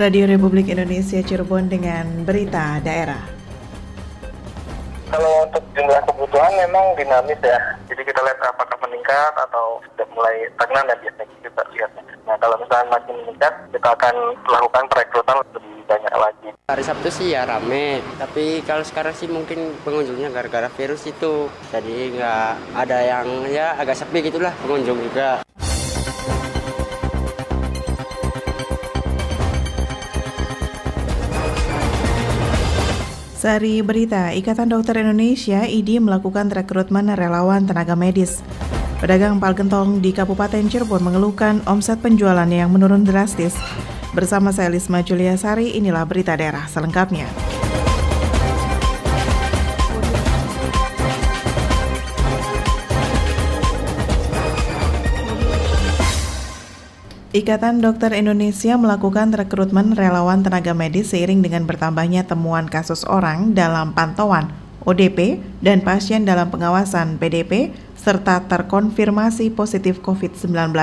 Radio Republik Indonesia Cirebon dengan berita daerah. Kalau untuk jumlah kebutuhan memang dinamis ya. Jadi kita lihat apakah meningkat atau sudah mulai stagnan ya biasanya kita lihat. Nah kalau misalnya makin meningkat, kita akan melakukan perekrutan lebih banyak lagi. Hari Sabtu sih ya rame, tapi kalau sekarang sih mungkin pengunjungnya gara-gara virus itu. Jadi nggak ada yang ya agak sepi gitulah pengunjung juga. Sari Berita, Ikatan Dokter Indonesia IDI melakukan rekrutmen relawan tenaga medis. Pedagang pal gentong di Kabupaten Cirebon mengeluhkan omset penjualan yang menurun drastis. Bersama saya Lisma Julia Sari, inilah berita daerah selengkapnya. Ikatan Dokter Indonesia melakukan rekrutmen relawan tenaga medis seiring dengan bertambahnya temuan kasus orang dalam pantauan ODP dan pasien dalam pengawasan PDP serta terkonfirmasi positif COVID-19.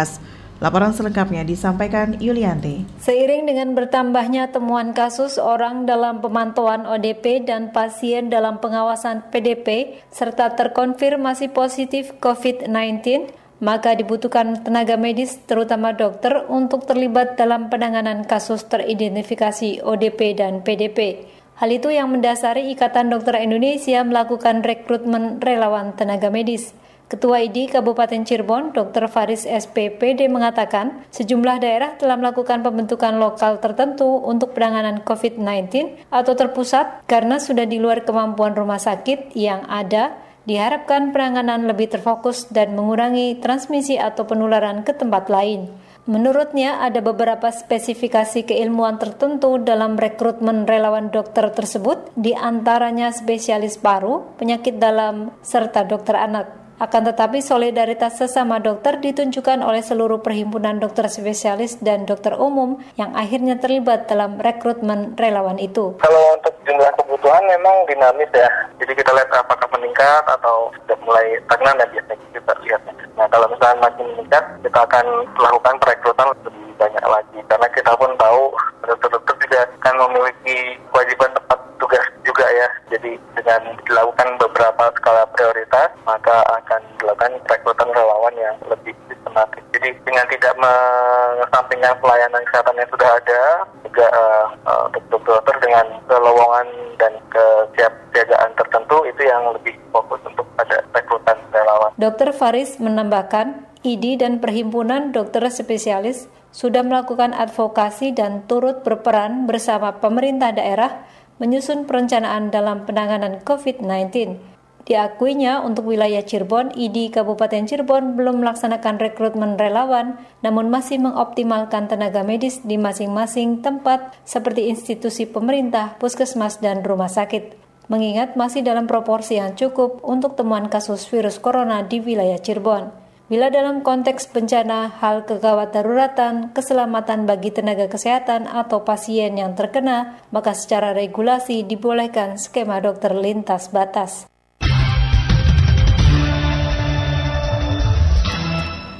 Laporan selengkapnya disampaikan Yulianti. Seiring dengan bertambahnya temuan kasus orang dalam pemantauan ODP dan pasien dalam pengawasan PDP serta terkonfirmasi positif COVID-19, maka dibutuhkan tenaga medis terutama dokter untuk terlibat dalam penanganan kasus teridentifikasi ODP dan PDP. Hal itu yang mendasari Ikatan Dokter Indonesia melakukan rekrutmen relawan tenaga medis. Ketua ID Kabupaten Cirebon, Dr. Faris SPPD mengatakan, sejumlah daerah telah melakukan pembentukan lokal tertentu untuk penanganan COVID-19 atau terpusat karena sudah di luar kemampuan rumah sakit yang ada Diharapkan penanganan lebih terfokus dan mengurangi transmisi atau penularan ke tempat lain. Menurutnya, ada beberapa spesifikasi keilmuan tertentu dalam rekrutmen relawan dokter tersebut, di antaranya spesialis paru, penyakit dalam, serta dokter anak. Akan tetapi solidaritas sesama dokter ditunjukkan oleh seluruh perhimpunan dokter spesialis dan dokter umum yang akhirnya terlibat dalam rekrutmen relawan itu. Kalau untuk jumlah kebutuhan memang dinamis ya. Jadi kita lihat apakah meningkat atau sudah mulai stagnan ya biasanya kita lihat. Nah kalau misalnya makin meningkat, kita akan melakukan perekrutan lebih banyak lagi. Karena kita pun tahu dokter-dokter juga akan memiliki kewajiban tempat tugas juga ya. Jadi dengan dilakukan beberapa skala prioritas, maka akan dilakukan perekrutan relawan yang lebih sistematis. Jadi dengan tidak mengesampingkan pelayanan kesehatan yang sudah ada, juga uh, untuk dokter dengan kelowongan dan kesiapsiagaan tertentu itu yang lebih fokus untuk pada rekrutan relawan. Dr. Faris menambahkan, ID dan Perhimpunan Dokter Spesialis sudah melakukan advokasi dan turut berperan bersama pemerintah daerah menyusun perencanaan dalam penanganan COVID-19. Diakuinya untuk wilayah Cirebon, ID Kabupaten Cirebon belum melaksanakan rekrutmen relawan, namun masih mengoptimalkan tenaga medis di masing-masing tempat seperti institusi pemerintah, puskesmas, dan rumah sakit. Mengingat masih dalam proporsi yang cukup untuk temuan kasus virus corona di wilayah Cirebon. Bila dalam konteks bencana, hal kegawat daruratan, keselamatan bagi tenaga kesehatan atau pasien yang terkena, maka secara regulasi dibolehkan skema dokter lintas batas.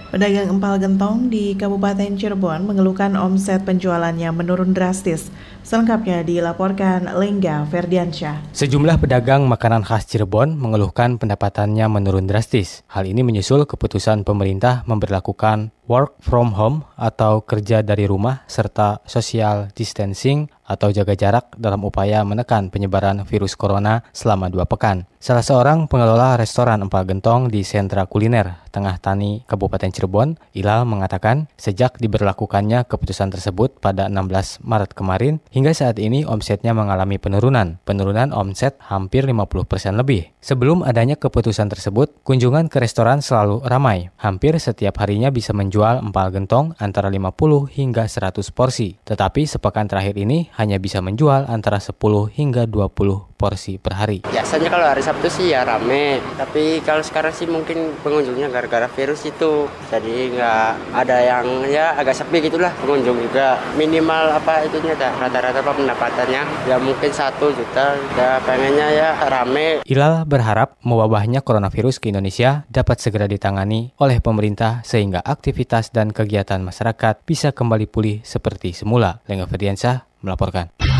Pedagang empal gentong di Kabupaten Cirebon mengeluhkan omset penjualannya menurun drastis. Selengkapnya dilaporkan Lengga Ferdiansyah. Sejumlah pedagang makanan khas Cirebon mengeluhkan pendapatannya menurun drastis. Hal ini menyusul keputusan pemerintah memperlakukan work from home atau kerja dari rumah serta social distancing atau jaga jarak dalam upaya menekan penyebaran virus corona selama dua pekan. Salah seorang pengelola restoran empal gentong di sentra kuliner Tengah Tani Kabupaten Cirebon, Ilal mengatakan sejak diberlakukannya keputusan tersebut pada 16 Maret kemarin, hingga saat ini omsetnya mengalami penurunan. Penurunan omset hampir 50% lebih. Sebelum adanya keputusan tersebut, kunjungan ke restoran selalu ramai. Hampir setiap harinya bisa menjual empal gentong antara 50 hingga 100 porsi. Tetapi sepekan terakhir ini hanya bisa menjual antara 10 hingga 20 porsi per hari. Biasanya kalau hari Sabtu sih ya rame, tapi kalau sekarang sih mungkin pengunjungnya gara-gara virus itu, jadi nggak ada yang ya agak sepi gitulah pengunjung juga. Minimal apa itunya dah rata-rata apa pendapatannya ya mungkin satu juta, ya pengennya ya rame. Ilal berharap mewabahnya coronavirus ke Indonesia dapat segera ditangani oleh pemerintah sehingga aktivitas dan kegiatan masyarakat bisa kembali pulih seperti semula. Lengga Ferdiansyah melaporkan.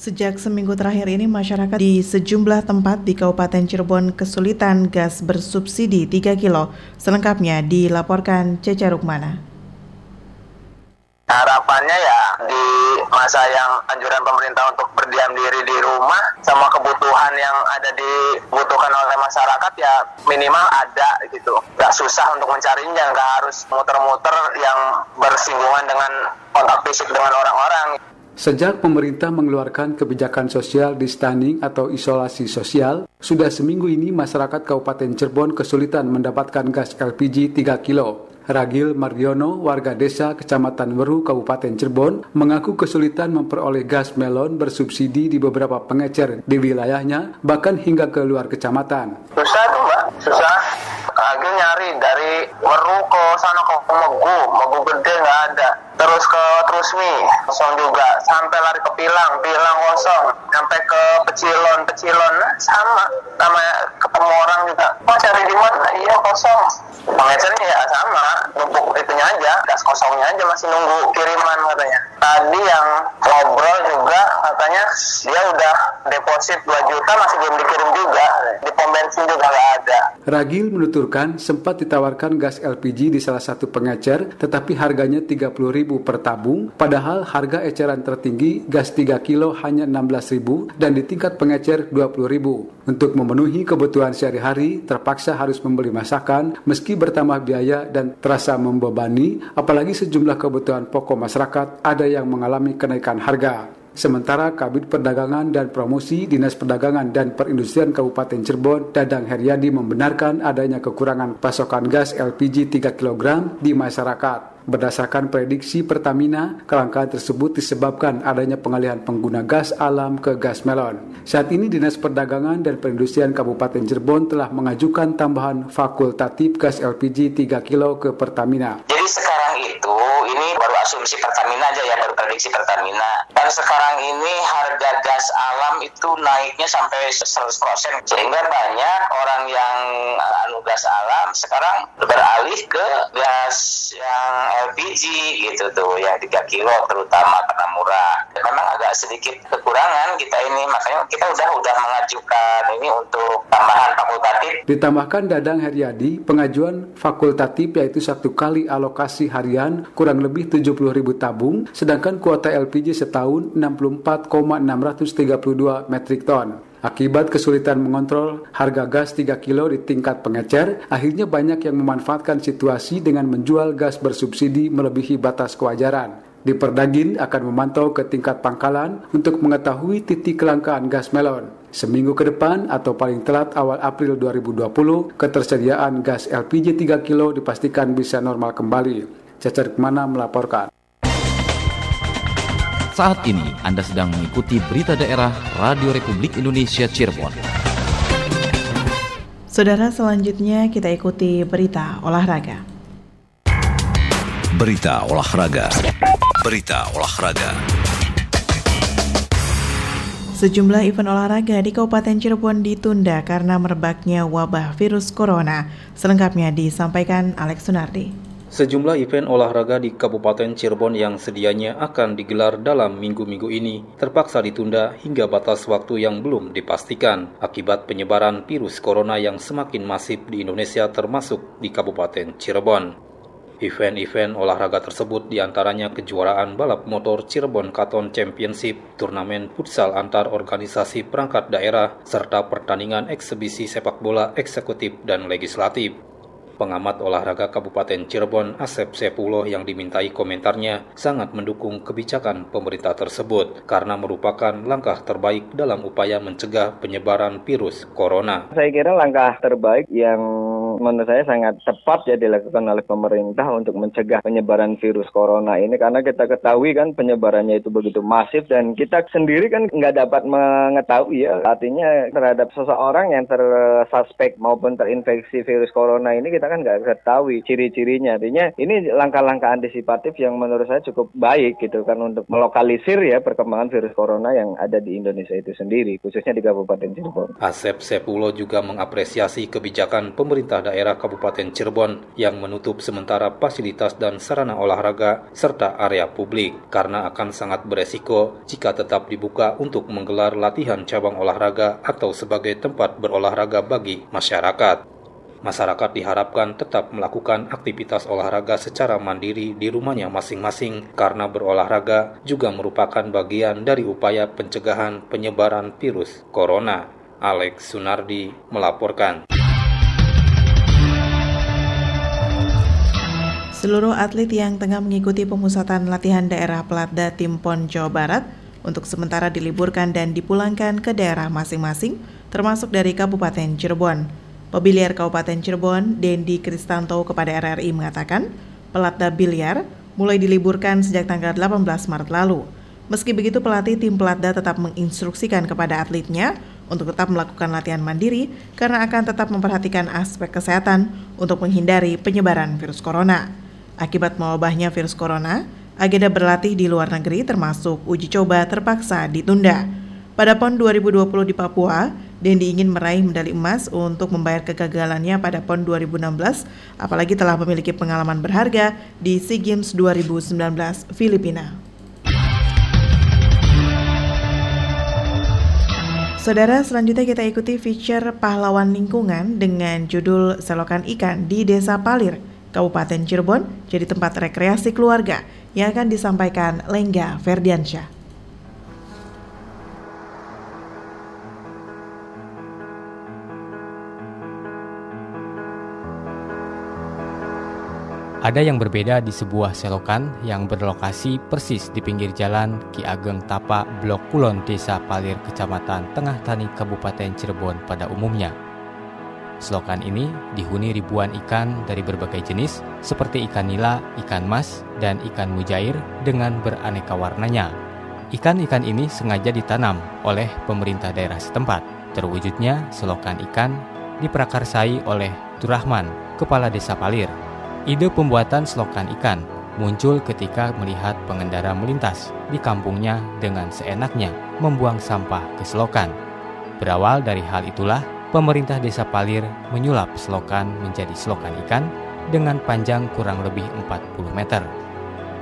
Sejak seminggu terakhir ini, masyarakat di sejumlah tempat di Kabupaten Cirebon kesulitan gas bersubsidi 3 kilo. Selengkapnya dilaporkan Cece Rukmana. Harapannya ya di masa yang anjuran pemerintah untuk berdiam diri di rumah sama kebutuhan yang ada dibutuhkan oleh masyarakat ya minimal ada gitu. Gak susah untuk mencarinya, gak harus muter-muter yang bersinggungan dengan kontak fisik dengan orang-orang. Sejak pemerintah mengeluarkan kebijakan sosial distancing atau isolasi sosial, sudah seminggu ini masyarakat Kabupaten Cirebon kesulitan mendapatkan gas LPG 3 kilo. Ragil Mardiono, warga desa Kecamatan Weru, Kabupaten Cirebon, mengaku kesulitan memperoleh gas melon bersubsidi di beberapa pengecer di wilayahnya, bahkan hingga ke luar kecamatan. Susah tuh mbak, susah. Ragil nyari dari Weru ke sana ke Megu, Megu gede nggak ada terus ke Trusmi kosong juga. Sampai lari ke Pilang Pilang kosong. Sampai ke Pecilon Pecilon nah, sama. Sama ketemu orang juga. Mau cari di mana? Iya kosong. Pengecernya ya sama. Numpuk itunya aja. Gas kosongnya aja masih nunggu kiriman katanya. Tadi yang ngobrol juga katanya dia udah deposit 2 juta masih belum dikirim juga. Di pom bensin juga nggak ada. Ragil menuturkan sempat ditawarkan gas LPG di salah satu pengecer tetapi harganya 30 ribu per tabung, padahal harga eceran tertinggi gas 3 kilo hanya 16.000 dan di tingkat pengecer 20.000. Untuk memenuhi kebutuhan sehari-hari, terpaksa harus membeli masakan meski bertambah biaya dan terasa membebani, apalagi sejumlah kebutuhan pokok masyarakat ada yang mengalami kenaikan harga. Sementara Kabit Perdagangan dan Promosi Dinas Perdagangan dan Perindustrian Kabupaten Cirebon, Dadang Heriadi membenarkan adanya kekurangan pasokan gas LPG 3 kg di masyarakat. Berdasarkan prediksi Pertamina, kelangkaan tersebut disebabkan adanya pengalihan pengguna gas alam ke gas melon. Saat ini Dinas Perdagangan dan Perindustrian Kabupaten Cirebon telah mengajukan tambahan fakultatif gas LPG 3 kilo ke Pertamina. Jadi sekarang itu ini baru asumsi Pertamina aja ya, baru prediksi Pertamina. Dan sekarang ini harga gas alam itu naiknya sampai 100%. Sehingga banyak orang yang anu gas alam sekarang beralih ke gas yang LPG gitu tuh yang 3 kilo terutama karena murah. Memang agak sedikit kekurangan kita ini makanya kita udah udah mengajukan ini untuk tambahan fakultatif. Ditambahkan Dadang Heriadi, pengajuan fakultatif yaitu satu kali alokasi harian kurang lebih 70 ribu tabung, sedangkan kuota LPG setahun 64,632 metrik ton. Akibat kesulitan mengontrol harga gas 3 kilo di tingkat pengecer, akhirnya banyak yang memanfaatkan situasi dengan menjual gas bersubsidi melebihi batas kewajaran. Di Perdagin akan memantau ke tingkat pangkalan untuk mengetahui titik kelangkaan gas melon. Seminggu ke depan atau paling telat awal April 2020, ketersediaan gas LPG 3 kilo dipastikan bisa normal kembali. Cacar Ke mana melaporkan. Saat ini Anda sedang mengikuti berita daerah Radio Republik Indonesia Cirebon. Saudara, selanjutnya kita ikuti berita olahraga. Berita olahraga. Berita olahraga. Sejumlah event olahraga di Kabupaten Cirebon ditunda karena merebaknya wabah virus corona. Selengkapnya disampaikan Alex Sunardi. Sejumlah event olahraga di Kabupaten Cirebon yang sedianya akan digelar dalam minggu-minggu ini terpaksa ditunda hingga batas waktu yang belum dipastikan akibat penyebaran virus corona yang semakin masif di Indonesia termasuk di Kabupaten Cirebon. Event-event olahraga tersebut di antaranya kejuaraan balap motor Cirebon Katon Championship, turnamen futsal antar organisasi perangkat daerah, serta pertandingan eksebisi sepak bola eksekutif dan legislatif. Pengamat olahraga Kabupaten Cirebon Asep Sepulo yang dimintai komentarnya sangat mendukung kebijakan pemerintah tersebut karena merupakan langkah terbaik dalam upaya mencegah penyebaran virus corona. Saya kira langkah terbaik yang menurut saya sangat tepat ya dilakukan oleh pemerintah untuk mencegah penyebaran virus corona ini. Karena kita ketahui kan penyebarannya itu begitu masif dan kita sendiri kan nggak dapat mengetahui ya. Artinya terhadap seseorang yang tersuspek maupun terinfeksi virus corona ini kita kan nggak ketahui ciri-cirinya. Artinya ini langkah-langkah antisipatif yang menurut saya cukup baik gitu kan untuk melokalisir ya perkembangan virus corona yang ada di Indonesia itu sendiri khususnya di Kabupaten Cirebon. Asep Sepulo juga mengapresiasi kebijakan pemerintah daerah Kabupaten Cirebon yang menutup sementara fasilitas dan sarana olahraga serta area publik karena akan sangat beresiko jika tetap dibuka untuk menggelar latihan cabang olahraga atau sebagai tempat berolahraga bagi masyarakat. Masyarakat diharapkan tetap melakukan aktivitas olahraga secara mandiri di rumahnya masing-masing karena berolahraga juga merupakan bagian dari upaya pencegahan penyebaran virus corona. Alex Sunardi melaporkan. Seluruh atlet yang tengah mengikuti pemusatan latihan daerah Pelatda Tim PON Jawa Barat untuk sementara diliburkan dan dipulangkan ke daerah masing-masing, termasuk dari Kabupaten Cirebon. Pebiliar Kabupaten Cirebon, Dendi Kristanto kepada RRI mengatakan, Pelatda Biliar mulai diliburkan sejak tanggal 18 Maret lalu. Meski begitu, pelatih tim Pelatda tetap menginstruksikan kepada atletnya untuk tetap melakukan latihan mandiri karena akan tetap memperhatikan aspek kesehatan untuk menghindari penyebaran virus corona. Akibat mewabahnya virus corona, agenda berlatih di luar negeri termasuk uji coba terpaksa ditunda. Pada PON 2020 di Papua, Dendi ingin meraih medali emas untuk membayar kegagalannya pada PON 2016, apalagi telah memiliki pengalaman berharga di SEA Games 2019 Filipina. Saudara, selanjutnya kita ikuti feature pahlawan lingkungan dengan judul Selokan Ikan di Desa Palir, Kabupaten Cirebon, jadi tempat rekreasi keluarga yang akan disampaikan Lengga Ferdiansyah. Ada yang berbeda di sebuah selokan yang berlokasi persis di pinggir jalan Ki Ageng Tapa, Blok Kulon, Desa Palir, Kecamatan Tengah Tani, Kabupaten Cirebon pada umumnya. Selokan ini dihuni ribuan ikan dari berbagai jenis seperti ikan nila, ikan mas, dan ikan mujair dengan beraneka warnanya. Ikan-ikan ini sengaja ditanam oleh pemerintah daerah setempat. Terwujudnya selokan ikan diprakarsai oleh Turahman, Kepala Desa Palir, Ide pembuatan selokan ikan muncul ketika melihat pengendara melintas di kampungnya dengan seenaknya membuang sampah ke selokan. Berawal dari hal itulah, pemerintah desa Palir menyulap selokan menjadi selokan ikan dengan panjang kurang lebih 40 meter.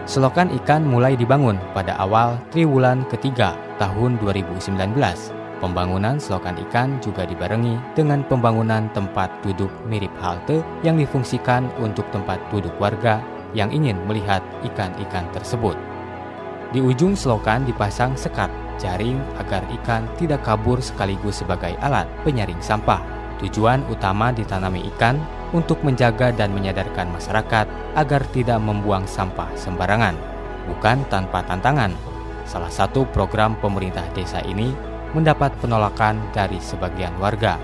Selokan ikan mulai dibangun pada awal triwulan ketiga tahun 2019 Pembangunan selokan ikan juga dibarengi dengan pembangunan tempat duduk mirip halte yang difungsikan untuk tempat duduk warga yang ingin melihat ikan-ikan tersebut. Di ujung selokan dipasang sekat jaring agar ikan tidak kabur sekaligus sebagai alat penyaring sampah. Tujuan utama ditanami ikan untuk menjaga dan menyadarkan masyarakat agar tidak membuang sampah sembarangan, bukan tanpa tantangan. Salah satu program pemerintah desa ini mendapat penolakan dari sebagian warga.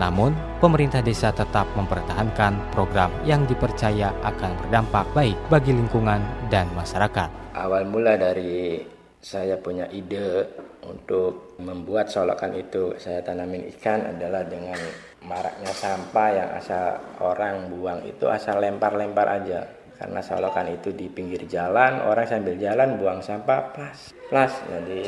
Namun, pemerintah desa tetap mempertahankan program yang dipercaya akan berdampak baik bagi lingkungan dan masyarakat. Awal mula dari saya punya ide untuk membuat solokan itu. Saya tanamin ikan adalah dengan maraknya sampah yang asal orang buang itu asal lempar-lempar aja. Karena solokan itu di pinggir jalan orang sambil jalan buang sampah plus plus jadi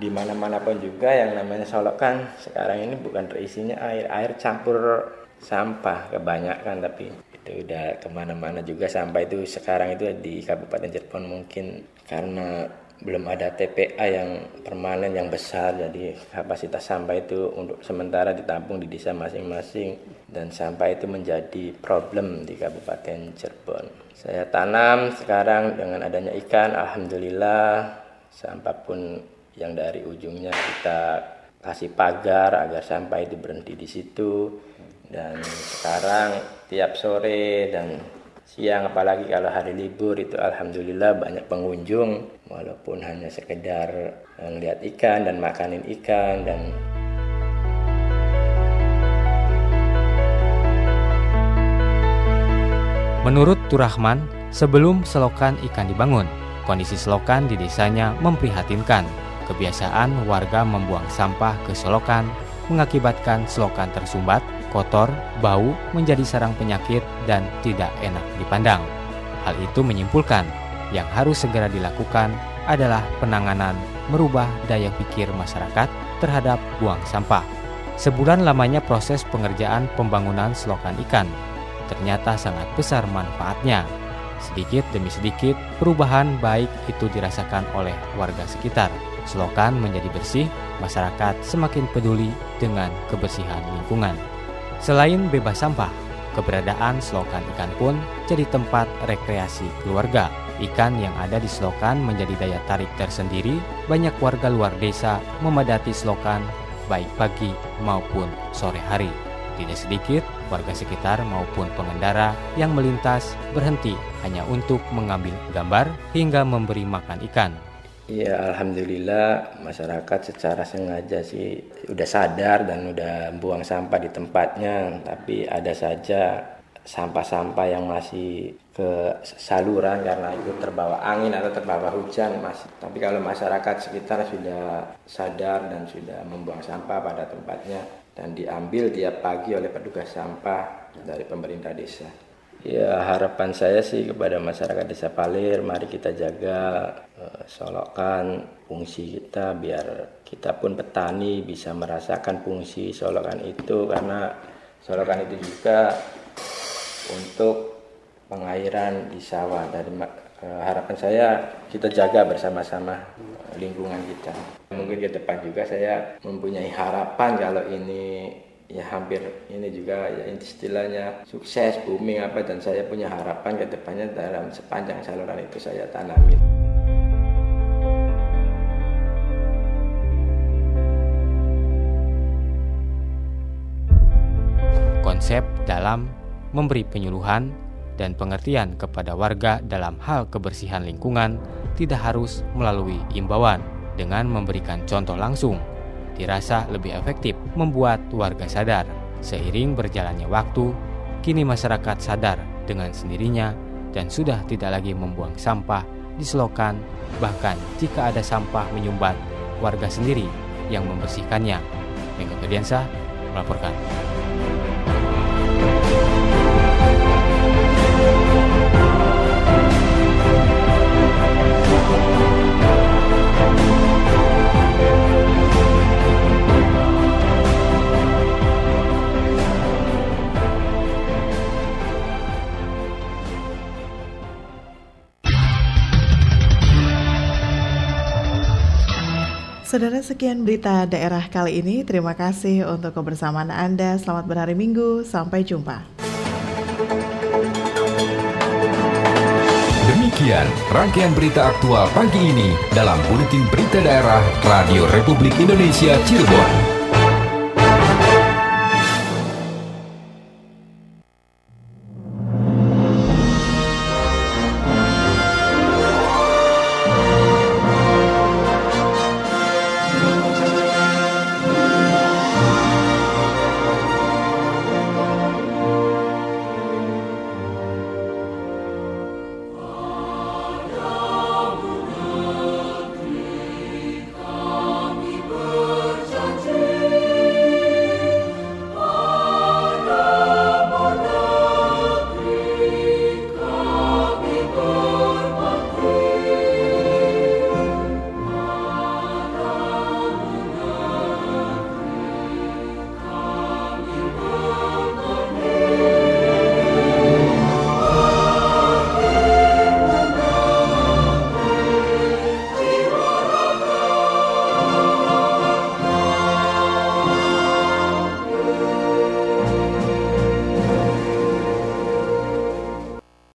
di mana-mana pun juga yang namanya Solok kan sekarang ini bukan terisinya air, air campur sampah kebanyakan tapi itu udah ke mana-mana juga. Sampah itu sekarang itu di Kabupaten Cirebon mungkin karena belum ada TPA yang permanen yang besar. Jadi kapasitas sampah itu untuk sementara ditampung di desa masing-masing. Dan sampah itu menjadi problem di Kabupaten Cirebon. Saya tanam sekarang dengan adanya ikan. Alhamdulillah sampah pun yang dari ujungnya kita kasih pagar agar sampai itu berhenti di situ. Dan sekarang tiap sore dan siang apalagi kalau hari libur itu alhamdulillah banyak pengunjung walaupun hanya sekedar melihat ikan dan makanin ikan dan Menurut Turahman, sebelum selokan ikan dibangun, kondisi selokan di desanya memprihatinkan. Kebiasaan warga membuang sampah ke selokan mengakibatkan selokan tersumbat, kotor, bau, menjadi sarang penyakit, dan tidak enak dipandang. Hal itu menyimpulkan yang harus segera dilakukan adalah penanganan merubah daya pikir masyarakat terhadap buang sampah. Sebulan lamanya proses pengerjaan pembangunan selokan ikan ternyata sangat besar manfaatnya. Sedikit demi sedikit, perubahan baik itu dirasakan oleh warga sekitar. Selokan menjadi bersih, masyarakat semakin peduli dengan kebersihan lingkungan. Selain bebas sampah, keberadaan selokan ikan pun jadi tempat rekreasi keluarga. Ikan yang ada di selokan menjadi daya tarik tersendiri. Banyak warga luar desa memadati selokan baik pagi maupun sore hari. Tidak sedikit warga sekitar maupun pengendara yang melintas berhenti hanya untuk mengambil gambar hingga memberi makan ikan. Ya alhamdulillah masyarakat secara sengaja sih udah sadar dan udah buang sampah di tempatnya, tapi ada saja sampah-sampah yang masih ke saluran karena itu terbawa angin atau terbawa hujan masih. Tapi kalau masyarakat sekitar sudah sadar dan sudah membuang sampah pada tempatnya dan diambil tiap pagi oleh petugas sampah dari pemerintah desa. Ya harapan saya sih kepada masyarakat desa Palir, mari kita jaga uh, solokan fungsi kita biar kita pun petani bisa merasakan fungsi solokan itu karena solokan itu juga untuk pengairan di sawah. Dari uh, harapan saya kita jaga bersama-sama lingkungan kita. Mungkin ke depan juga saya mempunyai harapan kalau ini ya hampir ini juga ya istilahnya sukses booming apa dan saya punya harapan ke depannya dalam sepanjang saluran itu saya tanami. Konsep dalam memberi penyuluhan dan pengertian kepada warga dalam hal kebersihan lingkungan tidak harus melalui imbauan dengan memberikan contoh langsung dirasa lebih efektif membuat warga sadar. Seiring berjalannya waktu, kini masyarakat sadar dengan sendirinya dan sudah tidak lagi membuang sampah di selokan, bahkan jika ada sampah menyumbat, warga sendiri yang membersihkannya. Ferdiansa melaporkan. Saudara sekian berita daerah kali ini. Terima kasih untuk kebersamaan Anda. Selamat berhari Minggu. Sampai jumpa. Demikian rangkaian berita aktual pagi ini dalam Buletin Berita Daerah Radio Republik Indonesia Cirebon.